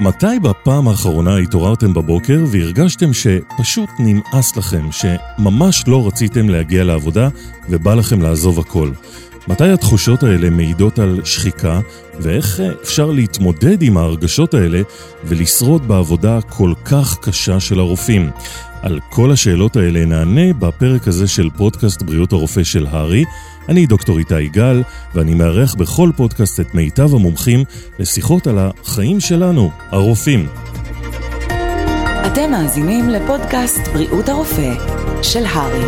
מתי בפעם האחרונה התעוררתם בבוקר והרגשתם שפשוט נמאס לכם, שממש לא רציתם להגיע לעבודה ובא לכם לעזוב הכל? מתי התחושות האלה מעידות על שחיקה, ואיך אפשר להתמודד עם ההרגשות האלה ולשרוד בעבודה כל כך קשה של הרופאים? על כל השאלות האלה נענה בפרק הזה של פודקאסט בריאות הרופא של הארי. אני דוקטור איתי גל, ואני מארח בכל פודקאסט את מיטב המומחים לשיחות על החיים שלנו, הרופאים. אתם מאזינים לפודקאסט בריאות הרופא של הארי.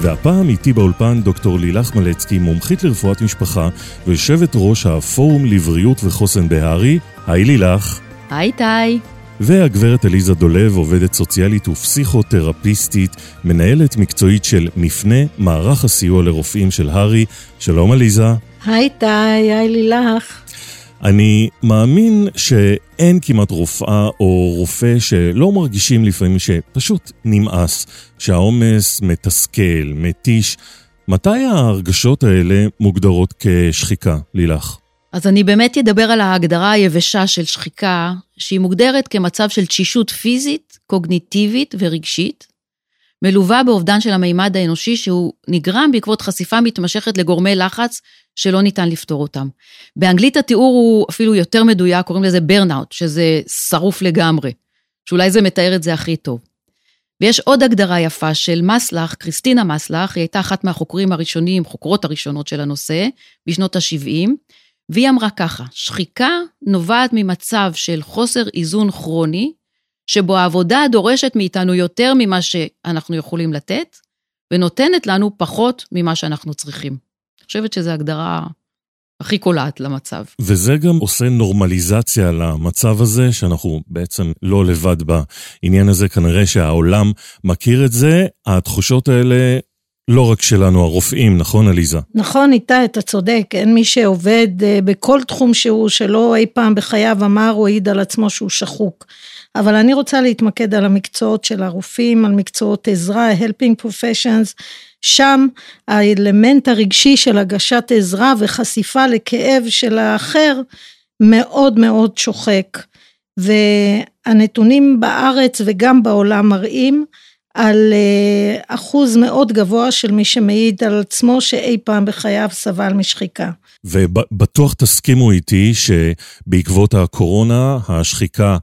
והפעם איתי באולפן דוקטור לילך מלצקי, מומחית לרפואת משפחה ויושבת ראש הפורום לבריאות וחוסן בהארי. היי לילך. היי איתי. והגברת עליזה דולב, עובדת סוציאלית ופסיכותרפיסטית, מנהלת מקצועית של מפנה, מערך הסיוע לרופאים של הארי. שלום עליזה. היי איתי, היי לילך. אני מאמין שאין כמעט רופאה או רופא שלא מרגישים לפעמים שפשוט נמאס, שהעומס מתסכל, מתיש. מתי ההרגשות האלה מוגדרות כשחיקה, לילך? אז אני באמת אדבר על ההגדרה היבשה של שחיקה, שהיא מוגדרת כמצב של תשישות פיזית, קוגניטיבית ורגשית, מלווה באובדן של המימד האנושי שהוא נגרם בעקבות חשיפה מתמשכת לגורמי לחץ שלא ניתן לפתור אותם. באנגלית התיאור הוא אפילו יותר מדויק, קוראים לזה ברנאוט, שזה שרוף לגמרי, שאולי זה מתאר את זה הכי טוב. ויש עוד הגדרה יפה של מסלח, קריסטינה מסלח, היא הייתה אחת מהחוקרים הראשונים, חוקרות הראשונות של הנושא, בשנות ה-70, והיא אמרה ככה, שחיקה נובעת ממצב של חוסר איזון כרוני, שבו העבודה דורשת מאיתנו יותר ממה שאנחנו יכולים לתת, ונותנת לנו פחות ממה שאנחנו צריכים. אני חושבת שזו הגדרה הכי קולעת למצב. וזה גם עושה נורמליזציה למצב הזה, שאנחנו בעצם לא לבד בעניין הזה, כנראה שהעולם מכיר את זה, התחושות האלה לא רק שלנו, הרופאים, נכון עליזה? נכון, איתי, אתה צודק, אין מי שעובד אה, בכל תחום שהוא, שלא אי פעם בחייו אמר או העיד על עצמו שהוא שחוק. אבל אני רוצה להתמקד על המקצועות של הרופאים, על מקצועות עזרה, helping professions, שם האלמנט הרגשי של הגשת עזרה וחשיפה לכאב של האחר מאוד מאוד שוחק. והנתונים בארץ וגם בעולם מראים על אה, אחוז מאוד גבוה של מי שמעיד על עצמו שאי פעם בחייו סבל משחיקה. ובטוח תסכימו איתי שבעקבות הקורונה השחיקה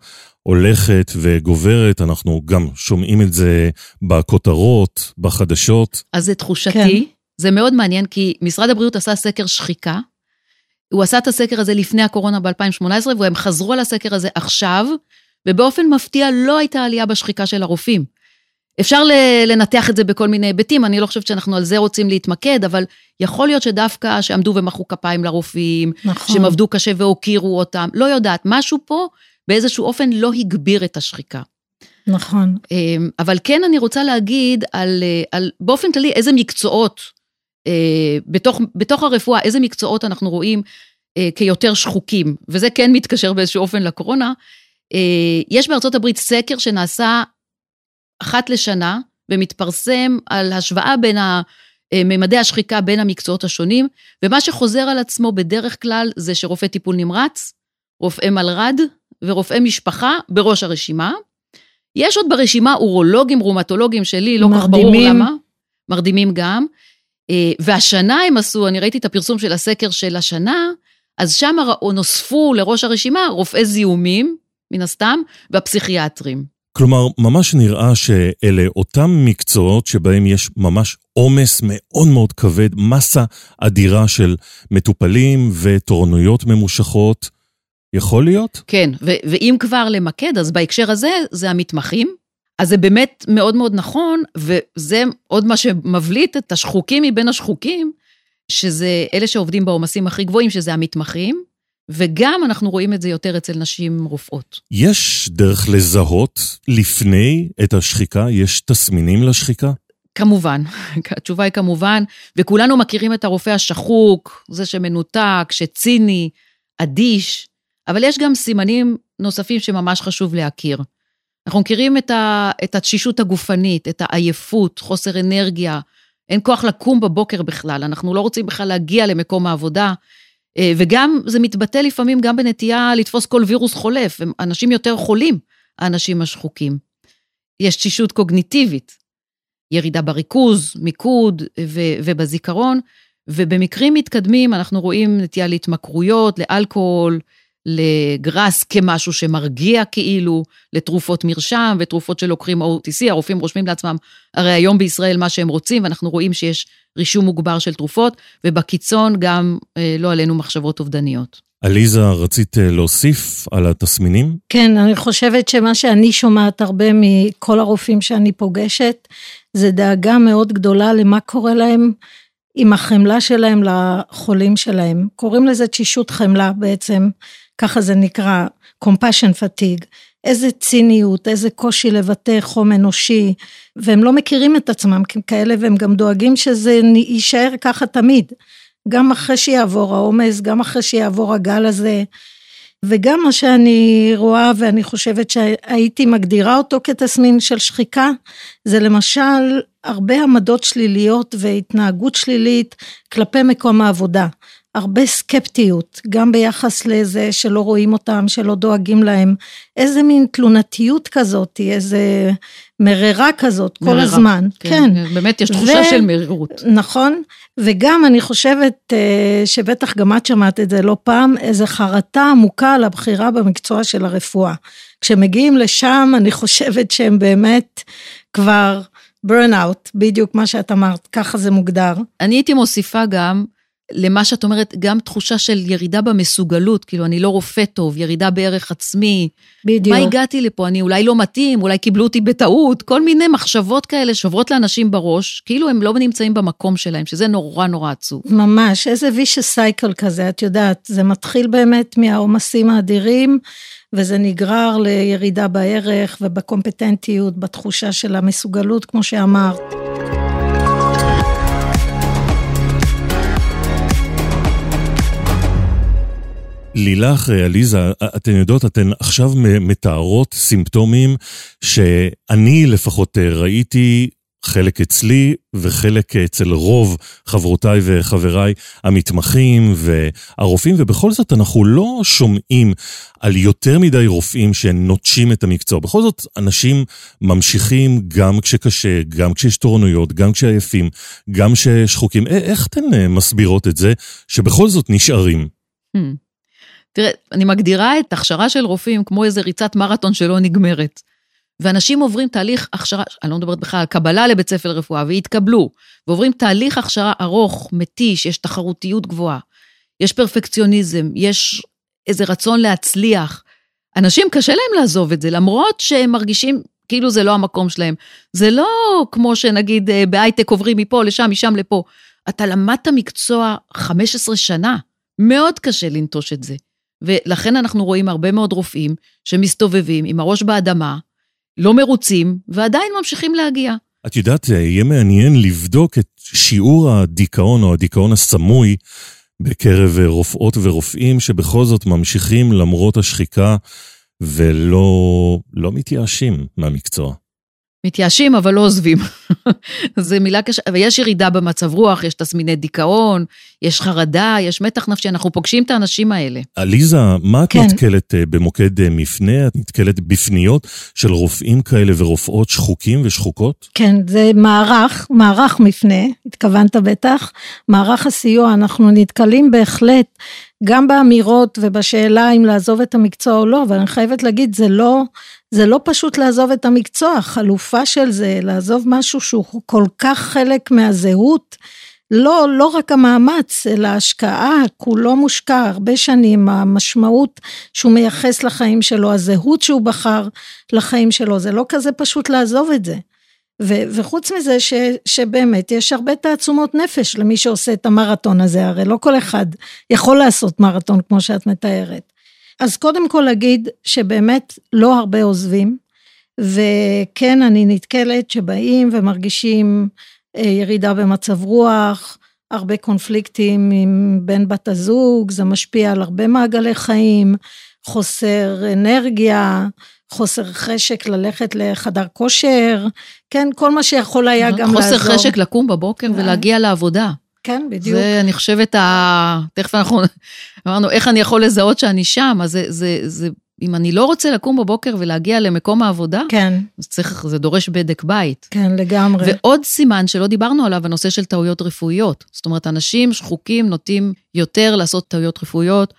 הולכת וגוברת, אנחנו גם שומעים את זה בכותרות, בחדשות. אז זה תחושתי, כן. זה מאוד מעניין, כי משרד הבריאות עשה סקר שחיקה. הוא עשה את הסקר הזה לפני הקורונה ב-2018, והם חזרו על הסקר הזה עכשיו, ובאופן מפתיע לא הייתה עלייה בשחיקה של הרופאים. אפשר לנתח את זה בכל מיני היבטים, אני לא חושבת שאנחנו על זה רוצים להתמקד, אבל יכול להיות שדווקא שעמדו ומחאו כפיים לרופאים, נכון. שהם עבדו קשה והוקירו אותם, לא יודעת, משהו פה באיזשהו אופן לא הגביר את השחיקה. נכון. אמ, אבל כן אני רוצה להגיד על, על באופן כללי איזה מקצועות, אה, בתוך, בתוך הרפואה, איזה מקצועות אנחנו רואים אה, כיותר שחוקים, וזה כן מתקשר באיזשהו אופן לקורונה. אה, יש בארצות הברית סקר שנעשה אחת לשנה ומתפרסם על השוואה בין ממדי השחיקה בין המקצועות השונים, ומה שחוזר על עצמו בדרך כלל זה שרופא טיפול נמרץ, רופאי מלר"ד ורופאי משפחה בראש הרשימה. יש עוד ברשימה אורולוגים, רומטולוגים שלי, לא כך ברור למה. מרדימים גם. אה, והשנה הם עשו, אני ראיתי את הפרסום של הסקר של השנה, אז שם נוספו לראש הרשימה רופאי זיהומים, מן הסתם, והפסיכיאטרים. כלומר, ממש נראה שאלה אותם מקצועות שבהם יש ממש עומס מאוד מאוד כבד, מסה אדירה של מטופלים ותורנויות ממושכות. יכול להיות? כן, ו- ואם כבר למקד, אז בהקשר הזה, זה המתמחים. אז זה באמת מאוד מאוד נכון, וזה עוד מה שמבליט את השחוקים מבין השחוקים, שזה אלה שעובדים בעומסים הכי גבוהים, שזה המתמחים. וגם אנחנו רואים את זה יותר אצל נשים רופאות. יש דרך לזהות לפני את השחיקה? יש תסמינים לשחיקה? כמובן, התשובה היא כמובן, וכולנו מכירים את הרופא השחוק, זה שמנותק, שציני, אדיש, אבל יש גם סימנים נוספים שממש חשוב להכיר. אנחנו מכירים את, ה, את התשישות הגופנית, את העייפות, חוסר אנרגיה, אין כוח לקום בבוקר בכלל, אנחנו לא רוצים בכלל להגיע למקום העבודה, וגם זה מתבטא לפעמים גם בנטייה לתפוס כל וירוס חולף, אנשים יותר חולים, האנשים השחוקים. יש תשישות קוגניטיבית, ירידה בריכוז, מיקוד ו- ובזיכרון, ובמקרים מתקדמים אנחנו רואים נטייה להתמכרויות, לאלכוהול, לגראס כמשהו שמרגיע כאילו, לתרופות מרשם ותרופות שלוקחים OTC, הרופאים רושמים לעצמם, הרי היום בישראל מה שהם רוצים, ואנחנו רואים שיש רישום מוגבר של תרופות, ובקיצון גם, אה, לא עלינו, מחשבות אובדניות. עליזה, רצית אה, להוסיף על התסמינים? כן, אני חושבת שמה שאני שומעת הרבה מכל הרופאים שאני פוגשת, זה דאגה מאוד גדולה למה קורה להם עם החמלה שלהם לחולים שלהם. קוראים לזה תשישות חמלה בעצם, ככה זה נקרא, compassion fatigue. איזה ציניות, איזה קושי לבטא חום אנושי, והם לא מכירים את עצמם ככאלה, והם גם דואגים שזה יישאר ככה תמיד. גם אחרי שיעבור העומס, גם אחרי שיעבור הגל הזה, וגם מה שאני רואה ואני חושבת שהייתי מגדירה אותו כתסמין של שחיקה, זה למשל הרבה עמדות שליליות והתנהגות שלילית כלפי מקום העבודה. הרבה סקפטיות, גם ביחס לזה שלא רואים אותם, שלא דואגים להם, איזה מין תלונתיות כזאת, איזה מררה כזאת מררה, כל הזמן. כן, כן. באמת יש תחושה ו... של מרירות. נכון, וגם אני חושבת אה, שבטח גם את שמעת את זה לא פעם, איזה חרטה עמוקה על הבחירה במקצוע של הרפואה. כשמגיעים לשם, אני חושבת שהם באמת כבר out, בדיוק מה שאת אמרת, ככה זה מוגדר. אני הייתי מוסיפה גם, למה שאת אומרת, גם תחושה של ירידה במסוגלות, כאילו, אני לא רופא טוב, ירידה בערך עצמי. בדיוק. מה הגעתי לפה? אני אולי לא מתאים, אולי קיבלו אותי בטעות, כל מיני מחשבות כאלה שוברות לאנשים בראש, כאילו הם לא נמצאים במקום שלהם, שזה נורא נורא עצוב. ממש, איזה vicious cycle כזה, את יודעת, זה מתחיל באמת מהעומסים האדירים, וזה נגרר לירידה בערך ובקומפטנטיות, בתחושה של המסוגלות, כמו שאמרת. לילך, עליזה, אתן יודעות, אתן עכשיו מתארות סימפטומים שאני לפחות ראיתי חלק אצלי וחלק אצל רוב חברותיי וחבריי המתמחים והרופאים, ובכל זאת אנחנו לא שומעים על יותר מדי רופאים שנוטשים את המקצוע. בכל זאת, אנשים ממשיכים גם כשקשה, גם כשיש תורנויות, גם כשעייפים, גם כששחוקים. איך אתן מסבירות את זה שבכל זאת נשארים? Hmm. תראה, אני מגדירה את הכשרה של רופאים כמו איזה ריצת מרתון שלא נגמרת. ואנשים עוברים תהליך הכשרה, אני לא מדברת בכלל על קבלה לבית ספר לרפואה, והתקבלו, ועוברים תהליך הכשרה ארוך, מתיש, יש תחרותיות גבוהה, יש פרפקציוניזם, יש איזה רצון להצליח. אנשים קשה להם לעזוב את זה, למרות שהם מרגישים כאילו זה לא המקום שלהם. זה לא כמו שנגיד אה, בהייטק עוברים מפה לשם, משם לפה. אתה למדת מקצוע 15 שנה, מאוד קשה לנטוש את זה. ולכן אנחנו רואים הרבה מאוד רופאים שמסתובבים עם הראש באדמה, לא מרוצים, ועדיין ממשיכים להגיע. את יודעת, יהיה מעניין לבדוק את שיעור הדיכאון או הדיכאון הסמוי בקרב רופאות ורופאים שבכל זאת ממשיכים למרות השחיקה ולא לא מתייאשים מהמקצוע. מתייאשים, אבל לא עוזבים. זו מילה קשה, ויש ירידה במצב רוח, יש תסמיני דיכאון, יש חרדה, יש מתח נפשי, אנחנו פוגשים את האנשים האלה. עליזה, מה את כן. נתקלת אה, במוקד אה, מפנה? את נתקלת בפניות של רופאים כאלה ורופאות שחוקים ושחוקות? כן, זה מערך, מערך מפנה, התכוונת בטח. מערך הסיוע, אנחנו נתקלים בהחלט גם באמירות ובשאלה אם לעזוב את המקצוע או לא, אבל אני חייבת להגיד, זה לא, זה לא פשוט לעזוב את המקצוע, חלופה של זה, לעזוב משהו שהוא כל כך חלק מהזהות, לא, לא רק המאמץ, אלא ההשקעה, כולו מושקע הרבה שנים, המשמעות שהוא מייחס לחיים שלו, הזהות שהוא בחר לחיים שלו, זה לא כזה פשוט לעזוב את זה. ו- וחוץ מזה ש- שבאמת יש הרבה תעצומות נפש למי שעושה את המרתון הזה, הרי לא כל אחד יכול לעשות מרתון כמו שאת מתארת. אז קודם כל להגיד שבאמת לא הרבה עוזבים, וכן אני נתקלת שבאים ומרגישים אה, ירידה במצב רוח, הרבה קונפליקטים עם בן בת הזוג, זה משפיע על הרבה מעגלי חיים, חוסר אנרגיה, חוסר חשק ללכת לחדר כושר, כן, כל מה שיכול היה גם חוסר לעזור. חוסר חשק לקום בבוקר ולהגיע לעבודה. כן, בדיוק. זה, אני חושבת, ה... תכף אנחנו אמרנו, איך אני יכול לזהות שאני שם? אז זה, זה, זה, אם אני לא רוצה לקום בבוקר ולהגיע למקום העבודה, כן, אז צריך, זה דורש בדק בית. כן, לגמרי. ועוד סימן שלא דיברנו עליו, הנושא של טעויות רפואיות. זאת אומרת, אנשים שחוקים נוטים יותר לעשות טעויות רפואיות,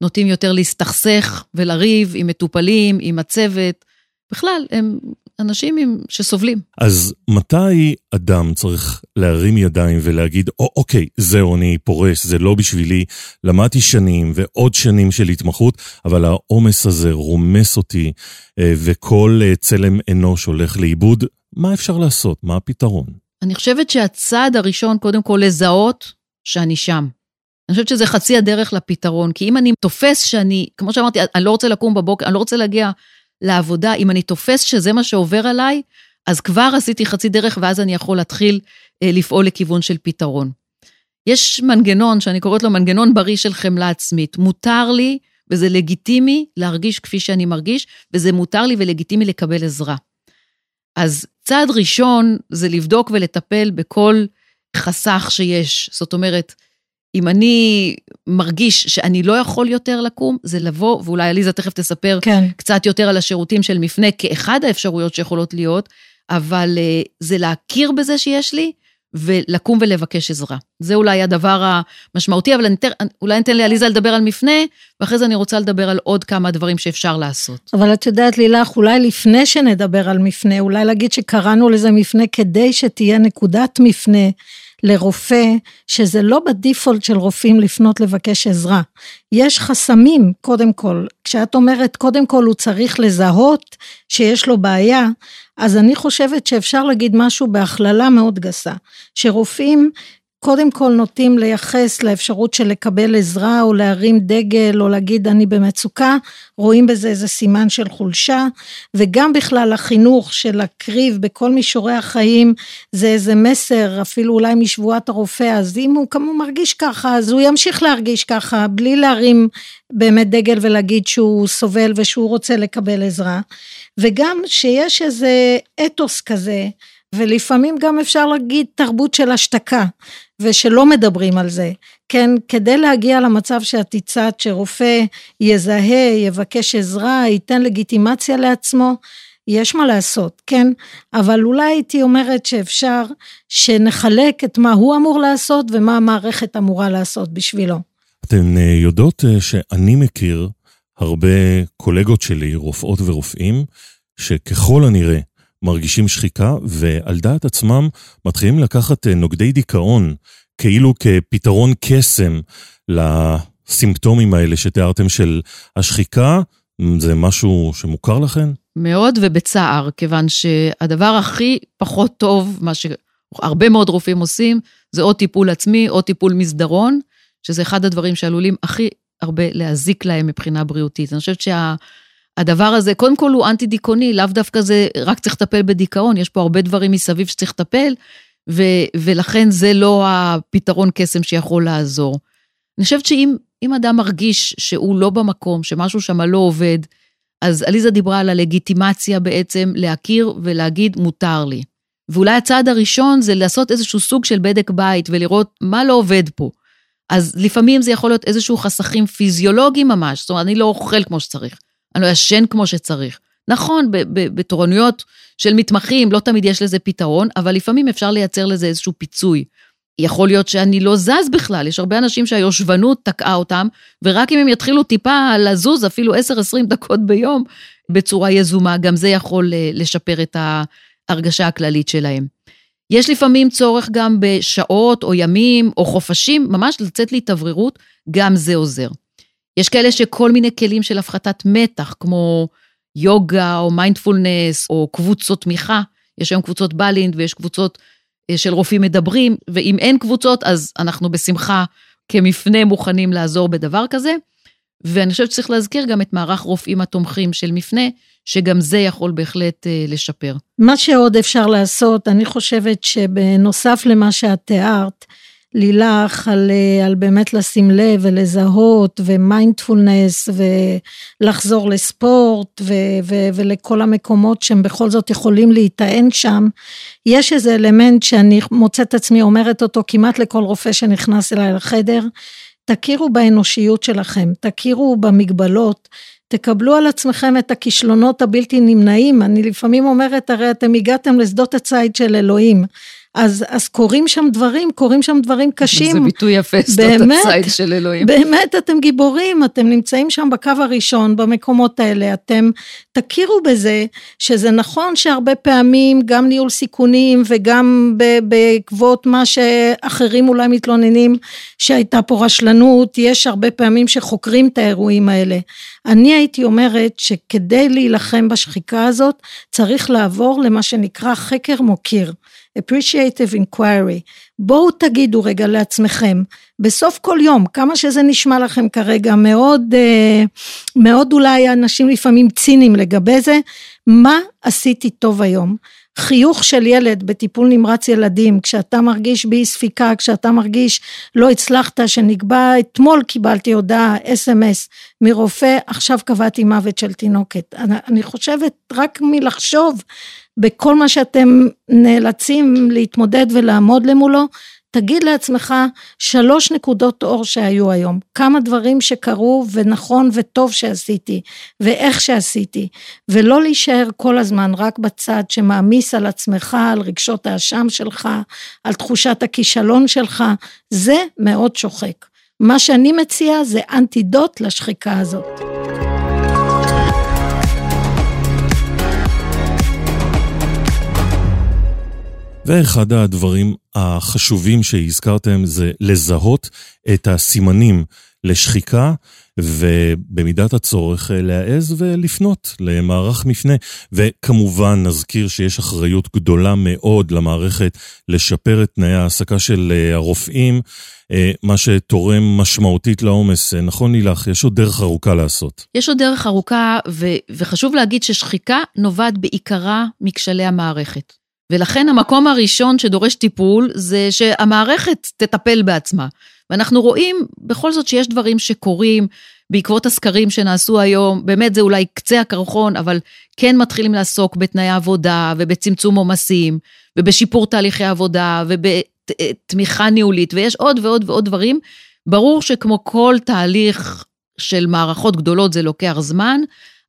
נוטים יותר להסתכסך ולריב עם מטופלים, עם הצוות. בכלל, הם אנשים עם, שסובלים. אז מתי אדם צריך להרים ידיים ולהגיד, או, אוקיי, זהו, אני פורש, זה לא בשבילי, למדתי שנים ועוד שנים של התמחות, אבל העומס הזה רומס אותי, אה, וכל אה, צלם אנוש הולך לאיבוד, מה אפשר לעשות? מה הפתרון? אני חושבת שהצעד הראשון, קודם כל, לזהות שאני שם. אני חושבת שזה חצי הדרך לפתרון, כי אם אני תופס שאני, כמו שאמרתי, אני לא רוצה לקום בבוקר, אני לא רוצה להגיע לעבודה, אם אני תופס שזה מה שעובר עליי, אז כבר עשיתי חצי דרך, ואז אני יכול להתחיל אה, לפעול לכיוון של פתרון. יש מנגנון שאני קוראת לו מנגנון בריא של חמלה עצמית. מותר לי, וזה לגיטימי, להרגיש כפי שאני מרגיש, וזה מותר לי ולגיטימי לקבל עזרה. אז צעד ראשון זה לבדוק ולטפל בכל חסך שיש. זאת אומרת, אם אני מרגיש שאני לא יכול יותר לקום, זה לבוא, ואולי עליזה תכף תספר כן. קצת יותר על השירותים של מפנה כאחד האפשרויות שיכולות להיות, אבל uh, זה להכיר בזה שיש לי, ולקום ולבקש עזרה. זה אולי הדבר המשמעותי, אבל אני תר, אולי ניתן לעליזה לדבר על מפנה, ואחרי זה אני רוצה לדבר על עוד כמה דברים שאפשר לעשות. אבל את יודעת, לילך, אולי לפני שנדבר על מפנה, אולי להגיד שקראנו לזה מפנה כדי שתהיה נקודת מפנה לרופא, שזה לא בדיפולט של רופאים לפנות לבקש עזרה. יש חסמים, קודם כל. כשאת אומרת, קודם כל הוא צריך לזהות שיש לו בעיה, אז אני חושבת שאפשר להגיד משהו בהכללה מאוד גסה. שרופאים קודם כל נוטים לייחס לאפשרות של לקבל עזרה או להרים דגל או להגיד אני במצוקה, רואים בזה איזה סימן של חולשה. וגם בכלל החינוך של להקריב בכל מישורי החיים זה איזה מסר אפילו אולי משבועת הרופא אז אם הוא כמו מרגיש ככה אז הוא ימשיך להרגיש ככה בלי להרים באמת דגל ולהגיד שהוא סובל ושהוא רוצה לקבל עזרה. וגם שיש איזה אתוס כזה ולפעמים גם אפשר להגיד תרבות של השתקה ושלא מדברים על זה. כן, כדי להגיע למצב שאת הצעת שרופא יזהה, יבקש עזרה, ייתן לגיטימציה לעצמו, יש מה לעשות, כן? אבל אולי הייתי אומרת שאפשר שנחלק את מה הוא אמור לעשות ומה המערכת אמורה לעשות בשבילו. אתן אה, יודעות אה, שאני מכיר הרבה קולגות שלי, רופאות ורופאים, שככל הנראה מרגישים שחיקה, ועל דעת עצמם מתחילים לקחת אה, נוגדי דיכאון, כאילו כפתרון קסם לסימפטומים האלה שתיארתם של השחיקה. זה משהו שמוכר לכן? מאוד ובצער, כיוון שהדבר הכי פחות טוב, מה שהרבה מאוד רופאים עושים, זה או טיפול עצמי או טיפול מסדרון, שזה אחד הדברים שעלולים הכי הרבה להזיק להם מבחינה בריאותית. אני חושבת שה... הדבר הזה, קודם כל הוא אנטי דיכאוני, לאו דווקא זה רק צריך לטפל בדיכאון, יש פה הרבה דברים מסביב שצריך לטפל, ו, ולכן זה לא הפתרון קסם שיכול לעזור. אני חושבת שאם אדם מרגיש שהוא לא במקום, שמשהו שם לא עובד, אז עליזה דיברה על הלגיטימציה בעצם להכיר ולהגיד מותר לי. ואולי הצעד הראשון זה לעשות איזשהו סוג של בדק בית ולראות מה לא עובד פה. אז לפעמים זה יכול להיות איזשהו חסכים פיזיולוגיים ממש, זאת אומרת, אני לא אוכל כמו שצריך. אני לא ישן כמו שצריך. נכון, בתורנויות של מתמחים לא תמיד יש לזה פתרון, אבל לפעמים אפשר לייצר לזה איזשהו פיצוי. יכול להיות שאני לא זז בכלל, יש הרבה אנשים שהיושבנות תקעה אותם, ורק אם הם יתחילו טיפה לזוז, אפילו 10-20 דקות ביום, בצורה יזומה, גם זה יכול אה, לשפר את ההרגשה הכללית שלהם. יש לפעמים צורך גם בשעות או ימים או חופשים, ממש לצאת להתאווררות, גם זה עוזר. יש כאלה שכל מיני כלים של הפחתת מתח, כמו יוגה או מיינדפולנס או קבוצות תמיכה, יש היום קבוצות בלינד ויש קבוצות אה, של רופאים מדברים, ואם אין קבוצות, אז אנחנו בשמחה כמפנה מוכנים לעזור בדבר כזה. ואני חושבת שצריך להזכיר גם את מערך רופאים התומכים של מפנה, שגם זה יכול בהחלט אה, לשפר. מה שעוד אפשר לעשות, אני חושבת שבנוסף למה שאת תיארת, לילך על, אה, על באמת לשים לב ולזהות ומיינדפולנס ולחזור לספורט ו, ו, ולכל המקומות שהם בכל זאת יכולים להיטען שם, יש איזה אלמנט שאני מוצאת עצמי אומרת אותו כמעט לכל רופא שנכנס אליי לחדר, תכירו באנושיות שלכם, תכירו במגבלות, תקבלו על עצמכם את הכישלונות הבלתי נמנעים, אני לפעמים אומרת, הרי אתם הגעתם לשדות הציד של אלוהים. אז, אז קורים שם דברים, קורים שם דברים קשים. זה ביטוי יפה, שדות הציד של אלוהים. באמת, אתם גיבורים, אתם נמצאים שם בקו הראשון, במקומות האלה, אתם תכירו בזה, שזה נכון שהרבה פעמים גם ניהול סיכונים וגם בעקבות מה שאחרים אולי מתלוננים, שהייתה פה רשלנות, יש הרבה פעמים שחוקרים את האירועים האלה. אני הייתי אומרת שכדי להילחם בשחיקה הזאת, צריך לעבור למה שנקרא חקר מוקיר. Appreciative inquiry. בואו תגידו רגע לעצמכם, בסוף כל יום, כמה שזה נשמע לכם כרגע, מאוד, אה, מאוד אולי אנשים לפעמים ציניים לגבי זה, מה עשיתי טוב היום? חיוך של ילד בטיפול נמרץ ילדים, כשאתה מרגיש באי ספיקה, כשאתה מרגיש לא הצלחת, שנקבע, אתמול קיבלתי הודעה, אס.אם.אס מרופא, עכשיו קבעתי מוות של תינוקת. אני, אני חושבת רק מלחשוב בכל מה שאתם נאלצים להתמודד ולעמוד למולו, תגיד לעצמך שלוש נקודות אור שהיו היום, כמה דברים שקרו ונכון וטוב שעשיתי, ואיך שעשיתי, ולא להישאר כל הזמן רק בצד שמעמיס על עצמך, על רגשות האשם שלך, על תחושת הכישלון שלך, זה מאוד שוחק. מה שאני מציעה זה אנטידוט לשחיקה הזאת. ואחד הדברים החשובים שהזכרתם זה לזהות את הסימנים לשחיקה, ובמידת הצורך להעז ולפנות למערך מפנה. וכמובן נזכיר שיש אחריות גדולה מאוד למערכת לשפר את תנאי ההעסקה של אה, הרופאים, אה, מה שתורם משמעותית לעומס. אה, נכון לילך, יש עוד דרך ארוכה לעשות. יש עוד דרך ארוכה, ו- וחשוב להגיד ששחיקה נובעת בעיקרה מכשלי המערכת. ולכן המקום הראשון שדורש טיפול זה שהמערכת תטפל בעצמה. ואנחנו רואים בכל זאת שיש דברים שקורים בעקבות הסקרים שנעשו היום, באמת זה אולי קצה הקרחון, אבל כן מתחילים לעסוק בתנאי עבודה ובצמצום עומסים ובשיפור תהליכי עבודה ובתמיכה ניהולית, ויש עוד ועוד ועוד דברים. ברור שכמו כל תהליך של מערכות גדולות זה לוקח זמן,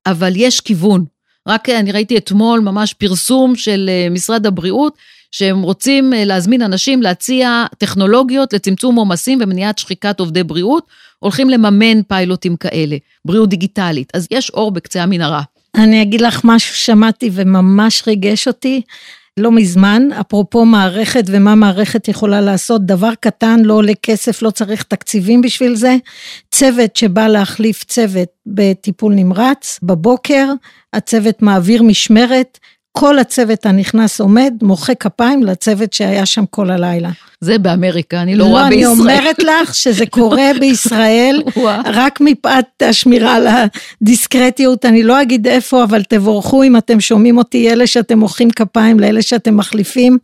אבל יש כיוון. רק אה, אני ראיתי אתמול ממש פרסום של אה, משרד הבריאות, שהם רוצים אה, להזמין אנשים להציע טכנולוגיות לצמצום עומסים ומניעת שחיקת עובדי בריאות, הולכים לממן פיילוטים כאלה, בריאות דיגיטלית. אז יש אור בקצה המנהרה. אני אגיד לך משהו שמעתי וממש ריגש אותי. לא מזמן, אפרופו מערכת ומה מערכת יכולה לעשות, דבר קטן, לא עולה כסף, לא צריך תקציבים בשביל זה. צוות שבא להחליף צוות בטיפול נמרץ, בבוקר, הצוות מעביר משמרת, כל הצוות הנכנס עומד, מוחא כפיים לצוות שהיה שם כל הלילה. זה באמריקה, אני לא, לא רואה בישראל. לא, אני אומרת לך שזה קורה בישראל, רק מפאת השמירה על הדיסקרטיות, אני לא אגיד איפה, אבל תבורכו אם אתם שומעים אותי, אלה שאתם מוחאים כפיים לאלה שאתם מחליפים.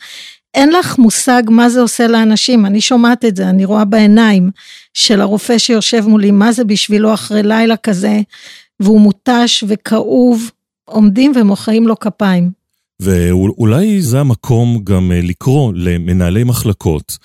אין לך מושג מה זה עושה לאנשים, אני שומעת את זה, אני רואה בעיניים של הרופא שיושב מולי, מה זה בשבילו אחרי לילה כזה, והוא מותש וכאוב, עומדים ומוחאים לו כפיים. ואולי זה המקום גם אה, לקרוא למנהלי מחלקות,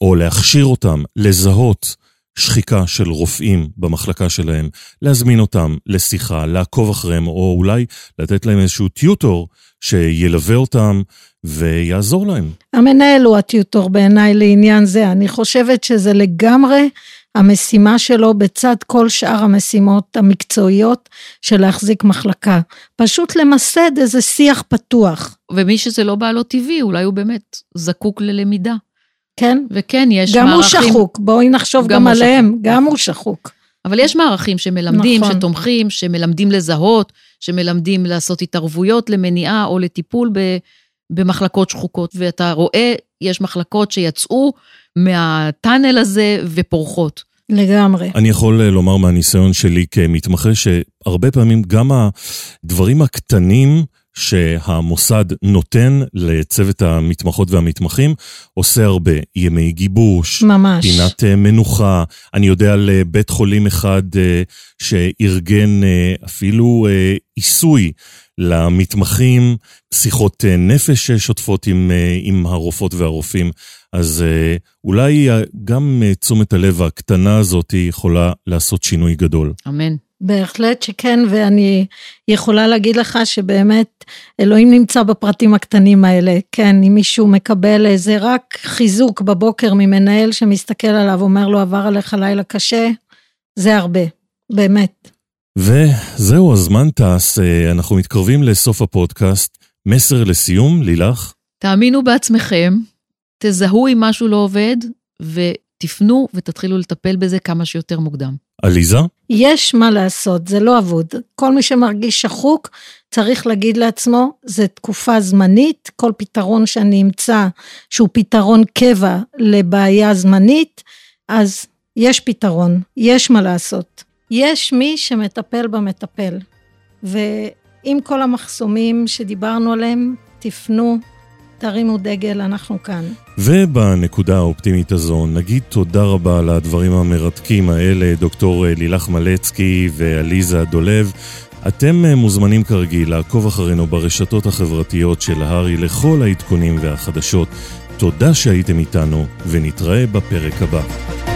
או להכשיר אותם, לזהות שחיקה של רופאים במחלקה שלהם, להזמין אותם לשיחה, לעקוב אחריהם, או אולי לתת להם איזשהו טיוטור שילווה אותם ויעזור להם. המנהל הוא הטיוטור בעיניי לעניין זה, אני חושבת שזה לגמרי המשימה שלו בצד כל שאר המשימות המקצועיות של להחזיק מחלקה. פשוט למסד איזה שיח פתוח. ומי שזה לא בא לו טבעי, אולי הוא באמת זקוק ללמידה. כן. וכן, יש גם מערכים... גם הוא שחוק, בואי נחשוב גם, גם עליהם, שחוק. גם הוא שחוק. אבל יש מערכים שמלמדים, נכון. שתומכים, שמלמדים לזהות, שמלמדים לעשות התערבויות למניעה או לטיפול במחלקות שחוקות. ואתה רואה, יש מחלקות שיצאו מהטאנל הזה ופורחות. לגמרי. אני יכול אה, לומר מהניסיון שלי כמתמחה שהרבה פעמים גם הדברים הקטנים שהמוסד נותן לצוות המתמחות והמתמחים, עושה הרבה. ימי גיבוש, ממש. פינת אה, מנוחה. אני יודע על אה, בית חולים אחד אה, שארגן אפילו עיסוי למתמחים, שיחות נפש שוטפות עם, עם הרופאות והרופאים. אז אולי גם תשומת הלב הקטנה הזאת יכולה לעשות שינוי גדול. אמן. בהחלט שכן, ואני יכולה להגיד לך שבאמת אלוהים נמצא בפרטים הקטנים האלה. כן, אם מישהו מקבל איזה רק חיזוק בבוקר ממנהל שמסתכל עליו, אומר לו עבר עליך לילה קשה, זה הרבה, באמת. וזהו, הזמן טס, אה, אנחנו מתקרבים לסוף הפודקאסט. מסר לסיום, לילך? תאמינו בעצמכם, תזהו אם משהו לא עובד, ותפנו ותתחילו לטפל בזה כמה שיותר מוקדם. עליזה? יש מה לעשות, זה לא אבוד. כל מי שמרגיש שחוק, צריך להגיד לעצמו, זה תקופה זמנית, כל פתרון שאני אמצא שהוא פתרון קבע לבעיה זמנית, אז יש פתרון, יש מה לעשות. יש מי שמטפל במטפל, ועם כל המחסומים שדיברנו עליהם, תפנו תרימו דגל, אנחנו כאן. ובנקודה האופטימית הזו נגיד תודה רבה על הדברים המרתקים האלה, דוקטור לילך מלצקי ועליזה דולב. אתם מוזמנים כרגיל לעקוב אחרינו ברשתות החברתיות של הארי לכל העדכונים והחדשות. תודה שהייתם איתנו, ונתראה בפרק הבא.